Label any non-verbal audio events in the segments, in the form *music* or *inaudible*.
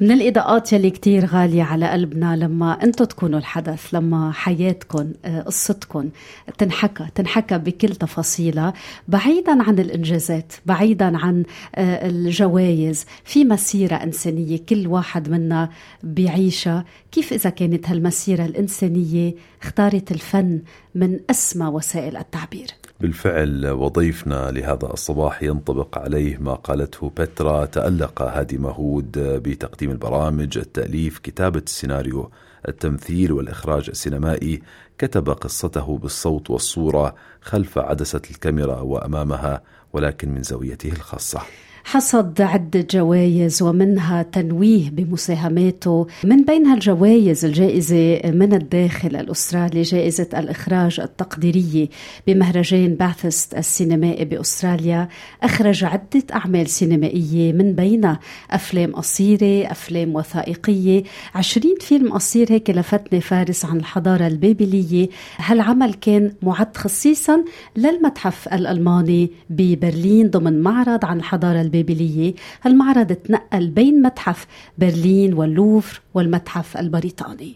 من الإضاءات يلي كتير غالية على قلبنا لما أنتم تكونوا الحدث لما حياتكم آه، قصتكم تنحكى تنحكى بكل تفاصيلها بعيدا عن الإنجازات بعيدا عن آه، الجوائز. في مسيرة إنسانية كل واحد منا بيعيشها. كيف إذا كانت هالمسيرة الإنسانية اختارت الفن من أسمى وسائل التعبير؟ بالفعل وضيفنا لهذا الصباح ينطبق عليه ما قالته بترا تألق هادي مهود بتقديم البرامج التأليف كتابة السيناريو التمثيل والإخراج السينمائي. كتب قصته بالصوت والصورة خلف عدسة الكاميرا وأمامها ولكن من زاويته الخاصة. حصد عدة جوائز ومنها تنويه بمساهماته. من بينها الجوائز الجائزة من الداخل الأسترالي جائزة الإخراج التقديرية بمهرجان باثست السينمائي بأستراليا. أخرج عدة أعمال سينمائية من بينها أفلام قصيرة أفلام وثائقية. عشرين فيلم قصير هيك لفتني فارس عن الحضارة البابلية. هالعمل كان معد خصيصا للمتحف الألماني ببرلين ضمن معرض عن الحضارة البابلية. البابلية. هالمعرض تنقل بين متحف برلين واللوفر والمتحف البريطاني.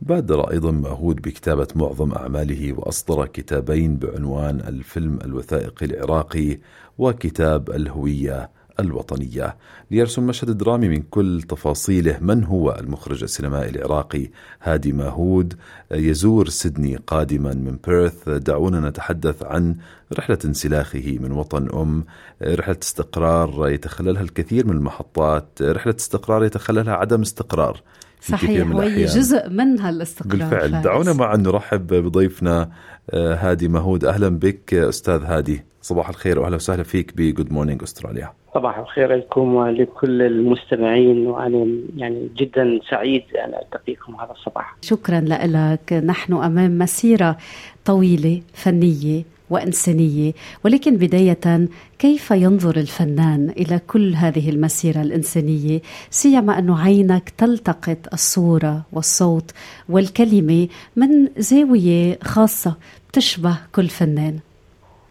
بادر أيضا مأهود بكتابة معظم أعماله وأصدر كتابين بعنوان الفيلم الوثائقي العراقي وكتاب الهوية. الوطنية. ليرسم مشهد درامي من كل تفاصيله من هو المخرج السينمائي العراقي هادي ماهود. يزور سيدني قادما من بيرث دعونا نتحدث عن رحلة انسلاخه من وطن أم. رحلة استقرار يتخللها الكثير من المحطات. رحلة استقرار يتخللها عدم استقرار في صحيح كثير من وهي جزء من هالاستقرار بالفعل. فارس. دعونا معا نرحب بضيفنا آه، هادي مهود أهلا بك أستاذ هادي. صباح الخير وأهلا وسهلا فيك بجود مورنينج أستراليا صباح الخير لكم ولكل المستمعين وأنا يعني جدا سعيد أن ألتقيكم هذا الصباح. شكرا لك، نحن أمام مسيرة طويلة فنية وإنسانية، ولكن بداية كيف ينظر الفنان إلى كل هذه المسيرة الإنسانية، سيما انه عينك تلتقط الصورة والصوت والكلمة من زاوية خاصة تشبه كل فنان.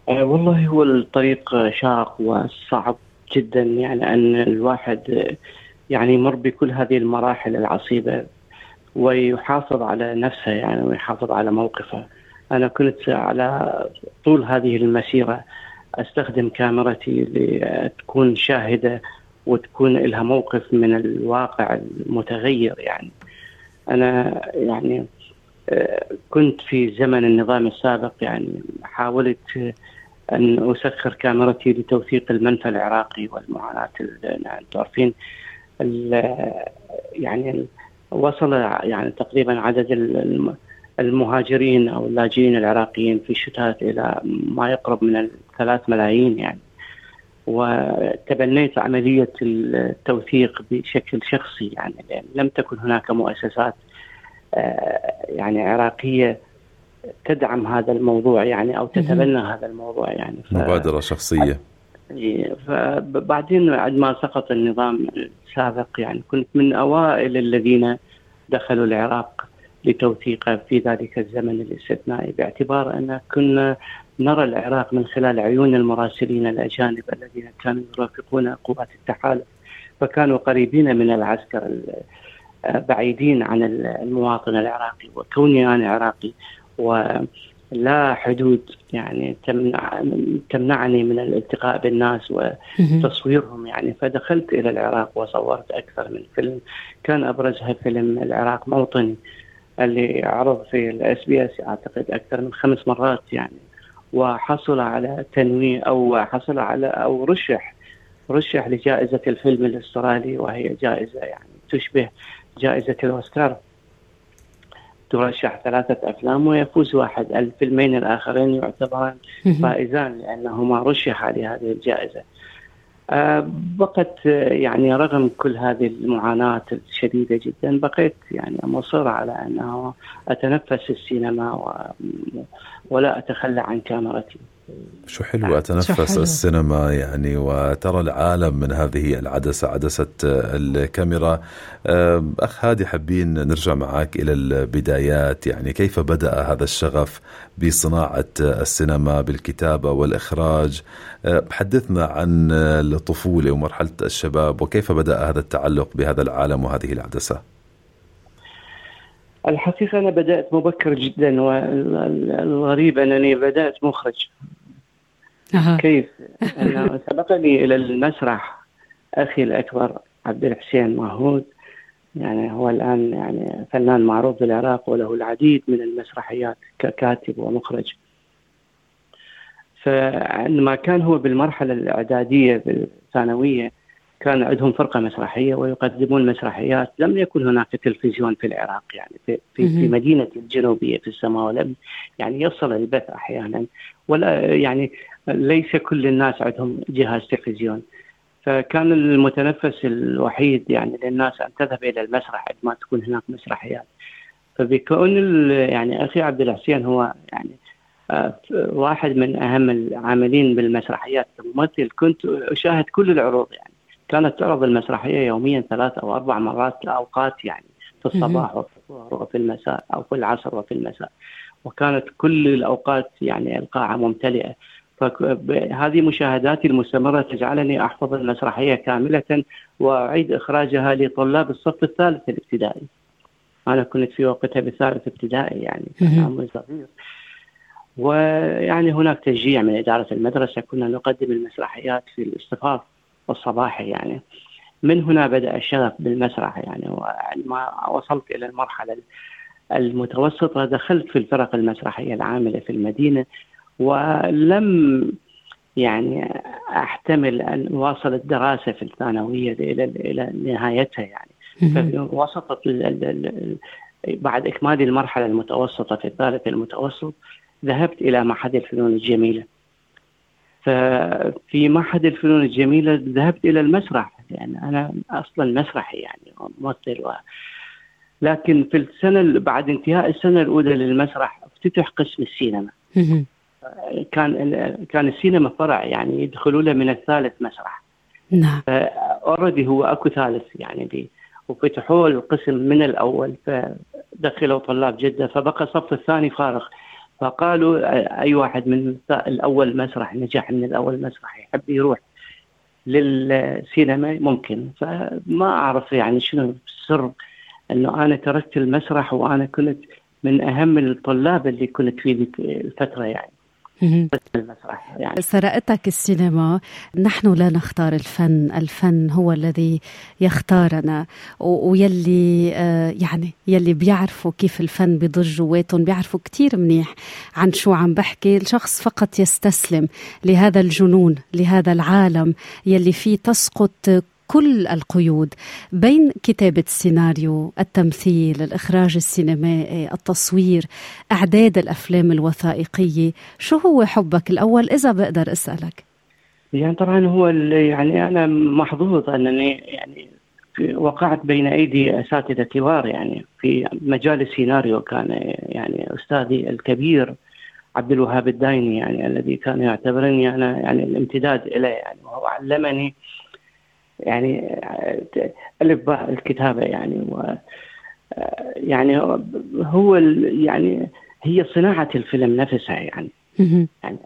أه والله هو الطريق شاق وصعب جدا يعني أن الواحد يعني يمر بكل هذه المراحل العصيبة ويحافظ على نفسه يعني ويحافظ على موقفه. أنا كنت على طول هذه المسيرة أستخدم كاميرتي لتكون شاهدة وتكون لها موقف من الواقع المتغير يعني. أنا يعني آه، كنت في زمن النظام السابق يعني حاولت أن أسخر كاميرتي لتوثيق المنفى العراقي والمعاناة يعني تعرفين يعني وصل يعني تقريبا عدد المهاجرين أو اللاجئين العراقيين في الشتات إلى ما يقرب من الثلاث ملايين يعني. وتبنيت عملية التوثيق بشكل شخصي يعني. لم تكن هناك مؤسسات آه، يعني عراقية تدعم هذا الموضوع يعني أو تتبنى هذا الموضوع يعني. ف... مبادرة شخصية. فبعدين عندما سقط النظام السابق يعني كنت من أوائل الذين دخلوا العراق لتوثيقه في ذلك الزمن الاستثنائي باعتبار أن كنا نرى العراق من خلال عيون المراسلين الأجانب الذين كانوا يرافقون قوات التحالف فكانوا قريبين من العسكر بعيدين عن المواطن العراقي وكوني أنا عراقي ولا حدود يعني تمنع تمنعني من الالتقاء بالناس وتصويرهم يعني. فدخلت إلى العراق وصورت أكثر من فيلم. كان أبرزها فيلم العراق موطني اللي عرض في الاس بي إس أعتقد أكثر من خمس مرات يعني. وحصل على تنويه أو حصل على أو رشح رشح لجائزة الفيلم الأسترالي وهي جائزة يعني تشبه جائزة الأوسكار. ترشح ثلاثة أفلام ويفوز واحد. الفيلمين الآخرين يعتبران فائزان لأنهما رشحا لهذه الجائزة. آه، بقت يعني رغم كل هذه المعاناة الشديدة جدا بقيت يعني مصر على أنه أتنفس السينما. ولا أتخلى عن كاميرتي. شو حلو أتنفس حلو. السينما يعني وترى العالم من هذه العدسة عدسة الكاميرا. أخ هادي حابين نرجع معك إلى البدايات. يعني كيف بدأ هذا الشغف بصناعة السينما بالكتابة والإخراج؟ حدثنا عن الطفولة ومرحلة الشباب وكيف بدأ هذا التعلق بهذا العالم وهذه العدسة؟ الحقيقة أنا بدأت مبكر جدا والغريب أنني بدأت مخرج. أه. كيف؟ أنا سبقني إلى المسرح أخي الأكبر عبد الحسين ماهود. يعني هو الآن يعني فنان معروف بالعراق وله العديد من المسرحيات ككاتب ومخرج. فعندما كان هو بالمرحلة الإعدادية بالثانوية كان عندهم فرقة مسرحية ويقدمون مسرحيات. لم يكن هناك تلفزيون في العراق يعني في في, في مدينة الجنوبية في السماء ولم يعني يصل البث أحيانا. ولا يعني ليس كل الناس عندهم جهاز تلفزيون. فكان المتنفس الوحيد يعني للناس أن تذهب إلى المسرح عندما تكون هناك مسرحيات. فبكون يعني أخي عبد الحسين هو يعني آه، واحد من أهم العاملين بالمسرحيات كممثل. كنت أشاهد كل العروض يعني. كانت تعرض المسرحية يوميا ثلاث أو أربع مرات لاوقات يعني في الصباح وفي الظهر وفي المساء أو في العصر وفي المساء. وكانت كل الأوقات يعني القاعه ممتلئة. فهذه مشاهداتي المستمرة تجعلني أحفظ المسرحية كاملة وأعيد إخراجها لطلاب الصف الثالث الابتدائي. أنا كنت في وقتها بالثالث ابتدائي يعني عمري صغير. ويعني هناك تشجيع من إدارة المدرسة كنا نقدم المسرحيات في الاصطفاف الصباحي يعني. من هنا بدأ الشغف بالمسرح يعني وعندما وصلت إلى المرحلة المتوسطة دخلت في الفرق المسرحية العاملة في المدينة. ولم يعني أحتمل أن اواصل الدراسه في الثانوية إلى إلى نهايتها يعني. وسط بعد إكمال المرحلة المتوسطة في الثالث المتوسط ذهبت إلى معهد الفنون الجميلة. ففي معهد الفنون الجميلة ذهبت إلى المسرح يعني أنا أصلا مسرحي يعني ممثل و... لكن في السنة بعد انتهاء السنة الأولى للمسرح افتتح قسم السينما. كان كان السينما فرع يعني يدخلوا له من الثالث مسرح. نعم. already هو أكو ثالث يعني بي وفتحوا القسم من الأول فدخلوا طلاب جدد فبقى الصف الثاني فارغ. فقالوا أي واحد من الأول مسرح نجح من الأول مسرح يحب يروح للسينما ممكن. فما أعرف يعني شنو السر إنه أنا تركت المسرح وأنا كنت من أهم الطلاب اللي كنت في الفترة يعني. المسرح يعني. سرقتك السينما نحن لا نختار الفن الفن هو الذي يختارنا. ويلي آه، يعني يلي بيعرفوا كيف الفن بضج جواتهم بيعرفوا كتير منيح عن شو عم بحكي. الشخص فقط يستسلم لهذا الجنون لهذا العالم يلي فيه تسقط كل القيود بين كتابة السيناريو التمثيل الإخراج السينمائي التصوير إعداد الأفلام الوثائقية. شو هو حبك الأول؟ إذا بقدر أسألك. يعني طبعا هو يعني أنا محظوظ أنني يعني وقعت بين أيدي أساتذة كبار. يعني في مجال السيناريو كان يعني أستاذي الكبير عبد الوهاب الدايني يعني الذي كان يعتبرني أنا يعني الامتداد إليه. يعني وهو علمني يعني ألف باء الكتابة يعني و يعني هو يعني هي صناعة الفيلم نفسها يعني. يعني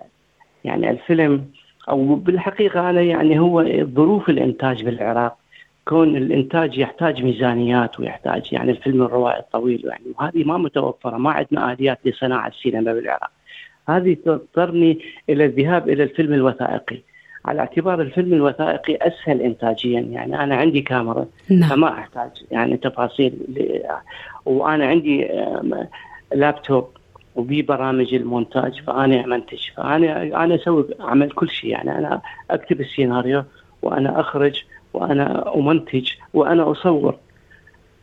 يعني الفيلم أو بالحقيقة أنا يعني هو ظروف الإنتاج بالعراق كون الإنتاج يحتاج ميزانيات ويحتاج يعني الفيلم الروائي الطويل يعني وهذه ما متوفرة ما عندنا آليات لصناعة السينما بالعراق. هذه تضطرني إلى الذهاب إلى الفيلم الوثائقي. على اعتبار الفيلم الوثائقي أسهل انتاجيا. يعني أنا عندي كاميرا نعم. فما أحتاج يعني تفاصيل. وأنا عندي لابتوب وبي برامج المونتاج فأنا أمنتج. فأنا أنا أسوي أعمل كل شيء. يعني أنا أكتب السيناريو وأنا أخرج وأنا أمنتج وأنا أصور.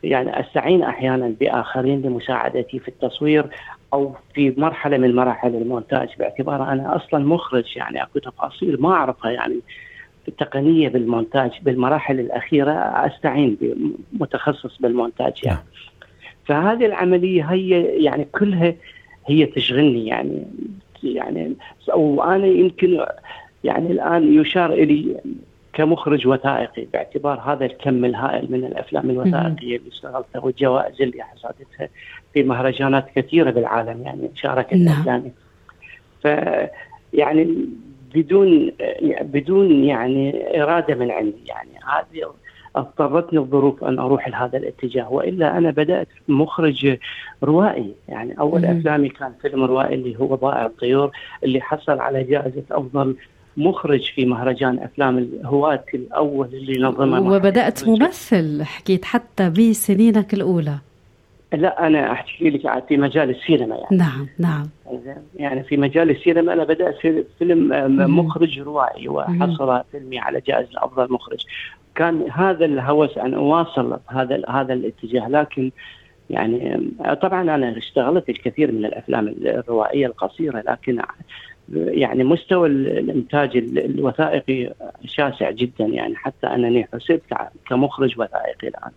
يعني أستعين أحيانا بآخرين لمساعدتي في التصوير أو في مرحلة من مراحل المونتاج باعتبار أنا أصلا مخرج يعني أكو تفاصيل ما أعرفها يعني التقنية بالمونتاج بالمراحل الأخيرة أستعين بمتخصص بالمونتاج يعني نعم. فهذه العملية هي يعني كلها هي تشغلني يعني يعني وأنا يمكن يعني الآن يشار إلي كمخرج وثائقي باعتبار هذا الكم الهائل من الأفلام الوثائقية اللي اشتغلتها والجوائز اللي حصدتها في مهرجانات كثيرة بالعالم يعني شاركت نعم. افلامي. ف يعني بدون بدون يعني إرادة من عندي يعني هذه اضطرتني الظروف أن أروح لهذا الاتجاه وإلا أنا بدأت مخرج روائي يعني أول. أفلامي كان فيلم روائي اللي هو ضائع الطيور اللي حصل على جائزة أفضل مخرج في مهرجان أفلام الهواة الأول اللي نظمه وبدأت ممثل حكيت حتى بسنينك الأولى. لا أنا أحكي لك في مجال السينما يعني. نعم نعم. يعني في مجال السينما أنا بدأت في فيلم مخرج روائي وحصل فيلمي على جائزة أفضل مخرج. كان هذا الهوس أن أواصل هذا هذا الاتجاه لكن يعني طبعا أنا اشتغلت الكثير من الأفلام الروائية القصيرة لكن يعني مستوى الإنتاج الوثائقي شاسع جدا يعني حتى أنني حسبت كمخرج وثائقي الآن.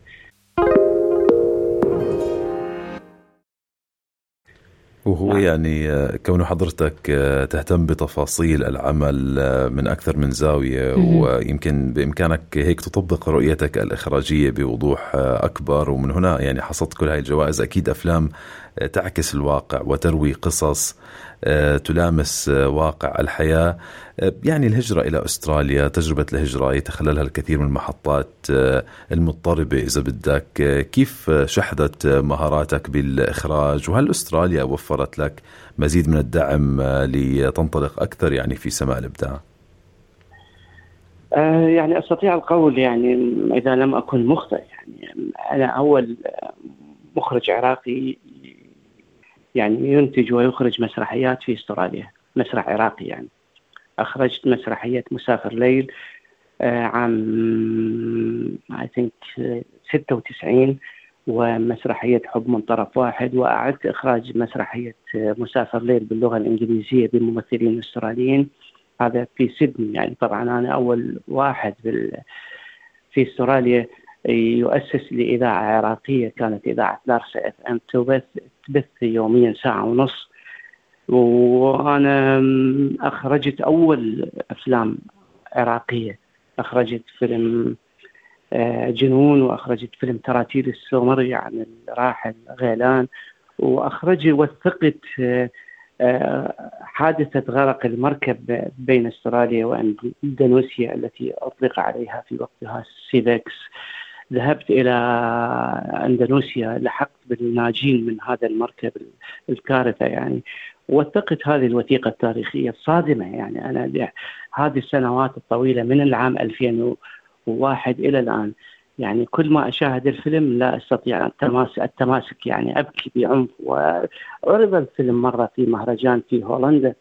وهو نعم. يعني آه، كون حضرتك آه، تهتم بتفاصيل العمل آه، من أكثر من زاوية ويمكن بإمكانك هيك تطبق رؤيتك الإخراجية بوضوح أكبر ومن هنا يعني حصدت كل هاي الجوائز أكيد أفلام تعكس الواقع وتروي قصص تلامس آه، واقع الحياة. آه، يعني الهجرة إلى أستراليا تجربة الهجرة يتخللها الكثير من المحطات المضطربة إذا بدك. كيف شحذت مهاراتك بالإخراج؟ وهل أستراليا وفرت لك مزيد من الدعم لتنطلق أكثر يعني في سماء الإبداع؟ يعني أستطيع القول يعني إذا لم أكن مخطئ يعني. أنا أول مخرج عراقي يعني ينتج ويخرج مسرحيات في استراليا مسرح عراقي يعني. أخرجت مسرحية مسافر ليل آه، عام اي ثينك 96 ومسرحية حب من طرف واحد وأعدت إخراج مسرحية مسافر ليل باللغة الإنجليزية بممثلين أستراليين. هذا في سيدني يعني. طبعا أنا أول واحد في أستراليا يؤسس لإذاعة عراقية كانت إذاعة لارسا إف إم تبث تبث يوميا ساعة ونص. وأنا أخرجت أول أفلام عراقية. أخرجت فيلم آه، جنون وأخرجت فيلم تراتيل السومري عن الراحل غيلان. وأخرج وثقت آه، آه، حادثة غرق المركب بين أستراليا وإندونيسيا التي أطلق عليها في وقتها سيفكس ذهبت إلى أندونيسيا لحقت بالناجين من هذا المركب الكارثة يعني. وثقت هذه الوثيقة التاريخية الصادمة يعني. أنا هذه السنوات الطويلة من العام 2001 إلى الآن يعني كل ما أشاهد الفيلم لا أستطيع التماسك, التماسك يعني. أبكي بعنف وعرض الفيلم مرة في مهرجان في هولندا.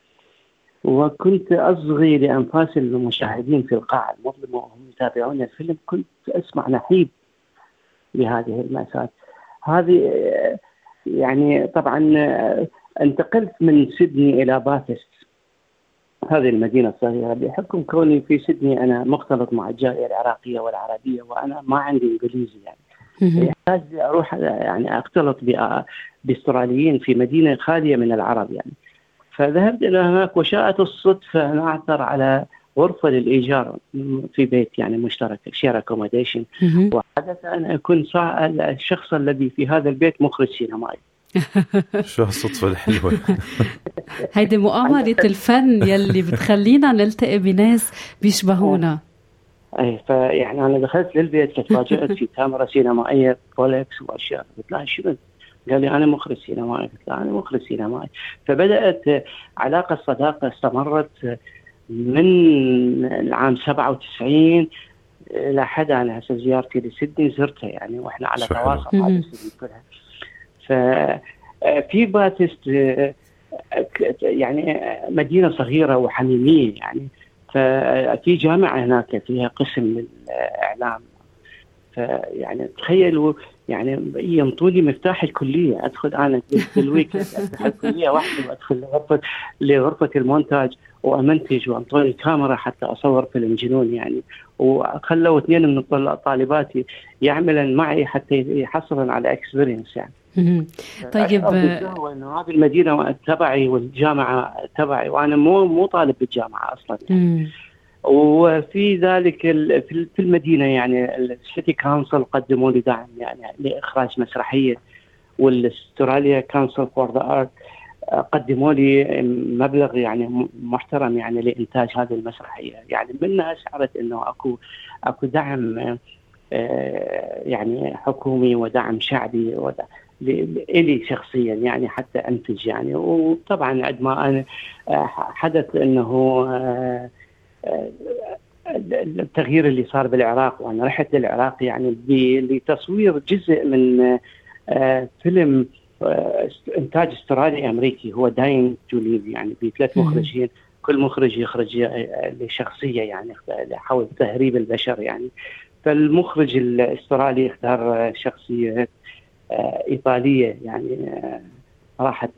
وكنت أصغي لأنفاس المشاهدين في القاعة المظلمة وهم يتابعون الفيلم كنت أسمع نحيب لهذه المأساة. هذه يعني طبعا انتقلت من سيدني إلى باثست هذه المدينة الصغيرة بحكم كوني في سيدني أنا مختلط مع الجالية العراقية والعربية وأنا ما عندي إنجليزي يعني. يحتاج أروح يعني أختلط بأستراليين في مدينة خالية من العرب يعني. فذهبت إلى هناك وشاءت الصدفة أن أعثر على غرفة للإيجار في بيت يعني مشترك share accommodation وحدث أن أكون الشخص الذي في هذا البيت مخرج سينمائي. *laughs* شو الصدفة الحلوة؟ *laughs* هيدي مؤامرة الفن يلي بتخلينا نلتقي بناس بيشبهونا. *laughs* أي فيعني أنا دخلت للبيت تفاجأت في كاميرا سينمائية بولكس وأشياء. قلت له شنو قال لي أنا مخرج سينمائي. قلت له أنا مخرج سينمائي. فبدأت علاقة صداقه استمرت من العام 97 إلى حد أنا هسه زيارتي لسيدني زرتها يعني وإحنا على تواصل مع سيدني كلها. ففي باتست يعني مدينة صغيرة وحميمية يعني. ففي جامعة هناك فيها قسم الاعلام فيعني تخيلوا يعني ينطوني مفتاح الكلية أدخل أنا بالويكند أفتح الكلية وحدي وأدخل لغرفه لغرفة المونتاج وأمنتج وأنطوني كاميرا حتى أصور فيلم جنون يعني. وخلوا اثنين من الطالبات يعملن معي حتى يحصلن على experience يعني. طيب انه هذه المدينة تبعي والجامعة تبعي وأنا مو مو طالب بالجامعة أصلا. يعني. وفي ذلك في المدينة يعني ال city council قدموا لي دعم يعني لإخراج مسرحية وال Australia Council for the Arts قدموا لي مبلغ يعني محترم يعني لإنتاج هذه المسرحية. يعني منها شعرت إنه اكو أكو دعم آه، يعني حكومي ودعم شعبي ودعم لي شخصيا يعني حتى أنتج يعني. وطبعا عندما أنا آه، حدث إنه آه، التغيير اللي صار بالعراق وأنا رحت للعراق يعني لتصوير جزء من فيلم إنتاج استرالي أمريكي هو Dying to Leave يعني بثلاث مخرجين كل مخرج يخرج لشخصية يعني حول تهريب البشر يعني. فالمخرج الإسترالي اختار شخصية آه، إيطالية يعني آه، راحت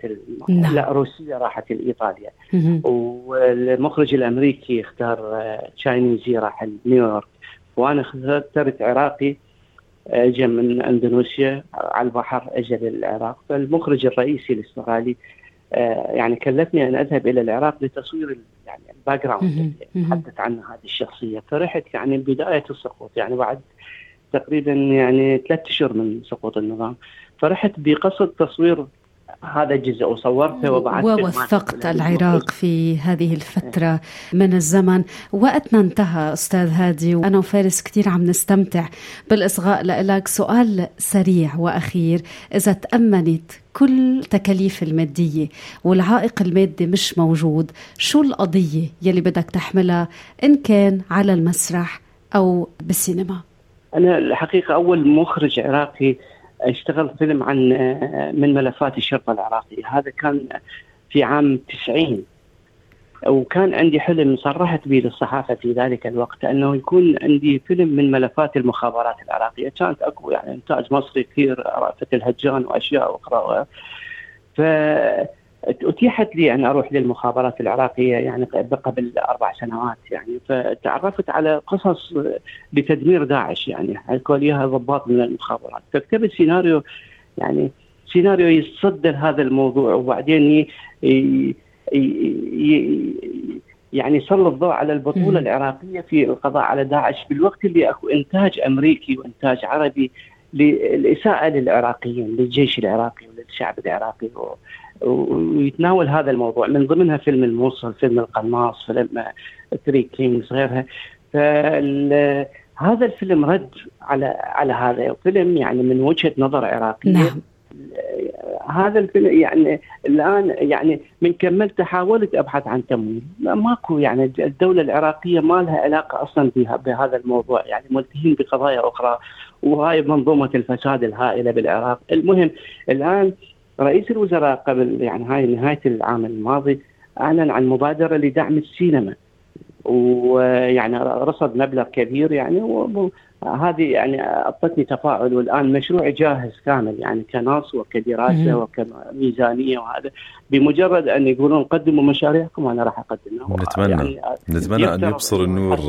نعم. لا روسية راحت لإيطاليا. والمخرج الأمريكي اختار Chinese ي راح لنيويورك. وأنا اخترت عراقي اجى من أندونيسيا على البحر أجى للعراق. فالمخرج الرئيسي الأسترالي آه، يعني كلفني أن أذهب إلى العراق لتصوير يعني ال background يتحدث عن هذه الشخصية. فرحت يعني بداية السقوط يعني بعد تقريبا يعني ثلاث أشهر من سقوط النظام. فرحت بقصد تصوير هذا جزء وصورته وبعثته. ووثقت العراق في هذه الفترة من الزمن. وقتنا انتهى أستاذ هادي وأنا وفارس كثير عم نستمتع بالإصغاء لك سؤال سريع وأخير إذا تأمنت كل تكاليف المادية والعائق المادي مش موجود شو القضية يلي بدك تحملها؟ إن كان على المسرح أو بالسينما؟ أنا الحقيقة أول مخرج عراقي اشتغل فيلم عن من ملفات الشرطة العراقية. هذا كان في عام 90 وكان عندي حلم صرحت به للصحافة في ذلك الوقت أنه يكون عندي فيلم من ملفات المخابرات العراقية. كانت أكو يعني إنتاج مصري كثير رأفت الهجان وأشياء أخرى. ف اتيحت لي أن أروح للمخابرات العراقية يعني قبل أربع سنوات يعني. فتعرفت على قصص لتدمير داعش يعني. حكوا لي ضباط من المخابرات. فكتبت سيناريو يعني سيناريو يتصدر هذا الموضوع وبعدين ي... ي... يعني يسلط الضوء على البطولة العراقية في القضاء على داعش بالوقت اللي أكو إنتاج أمريكي وإنتاج عربي للاساءه للعراقيين للجيش العراقي وللشعب العراقي ويتناول هذا الموضوع. من ضمنها فيلم الموصل فيلم القناص فيلم Three Kings غيرها. فهذا الفيلم رد على على هذا. الفيلم يعني من وجهة نظر عراقية. نعم. هذا الفيلم يعني الآن يعني من كملت حاولت أبحث عن تمويل. ماكو يعني الدولة العراقية ما لها علاقة أصلا بهذا الموضوع. يعني ملتهين بقضايا أخرى وهاي منظومة الفساد الهائلة بالعراق. المهم الآن رئيس الوزراء قبل يعني هاي نهاية العام الماضي أعلن عن مبادرة لدعم السينما. ويعني رصد مبلغ كبير يعني هذه يعني أعطتني تفاؤل والآن مشروع جاهز كامل يعني كنص وكدراسة وكميزانية وهذا بمجرد أن يقولون قدموا مشاريعكم وأنا راح أقدمها. نتمنى. يعني نتمنى أن يبصر النور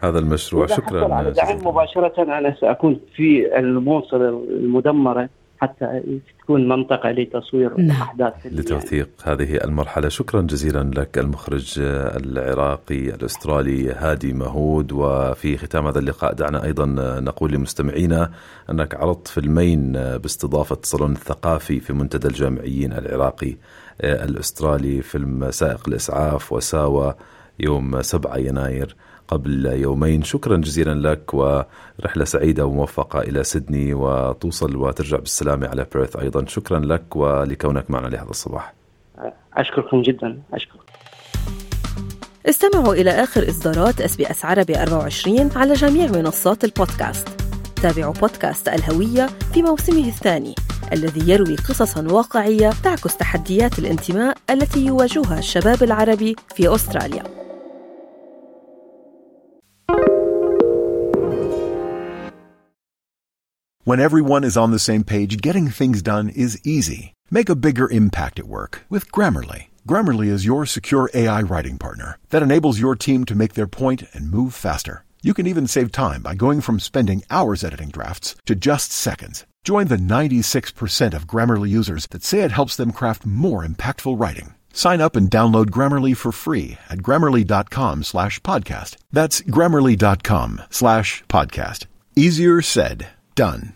هذا المشروع. شكرا دعم مباشرة أنا سأكون في الموصل المدمرة. حتى تكون منطقة لتصوير نعم. أحداث لتوثيق هذه المرحلة. شكرا جزيلا لك المخرج العراقي الأسترالي هادي مهود. وفي ختام هذا اللقاء دعنا أيضا نقول لمستمعينا أنك عرضت فيلمين باستضافة الصالون الثقافي في منتدى الجامعيين العراقي الأسترالي فيلم سائق الإسعاف وساوى يوم 7 يناير. قبل يومين. شكرا جزيلا لك ورحلة سعيدة وموفقة إلى سيدني وتوصل وترجع بالسلامة على بيرث أيضا. شكرا لك ولكونك معنا لهذا الصباح. أشكركم جدا. أشكرك استمعوا إلى آخر إصدارات إس بي إس عربي 24 على جميع منصات البودكاست. تابعوا بودكاست الهوية في موسمه الثاني الذي يروي قصصا واقعية تعكس تحديات الانتماء التي يواجهها الشباب العربي في أستراليا. When everyone is on the same page, getting things done is easy. Make a bigger impact at work with Grammarly. Grammarly is your secure AI writing partner that enables your team to make their point and move faster. You can even save time by going from spending hours editing drafts to just seconds. Join the 96% of Grammarly users that say it helps them craft more impactful writing. Sign up and download Grammarly for free at grammarly.com slash podcast. That's grammarly.com slash podcast. Easier said, done.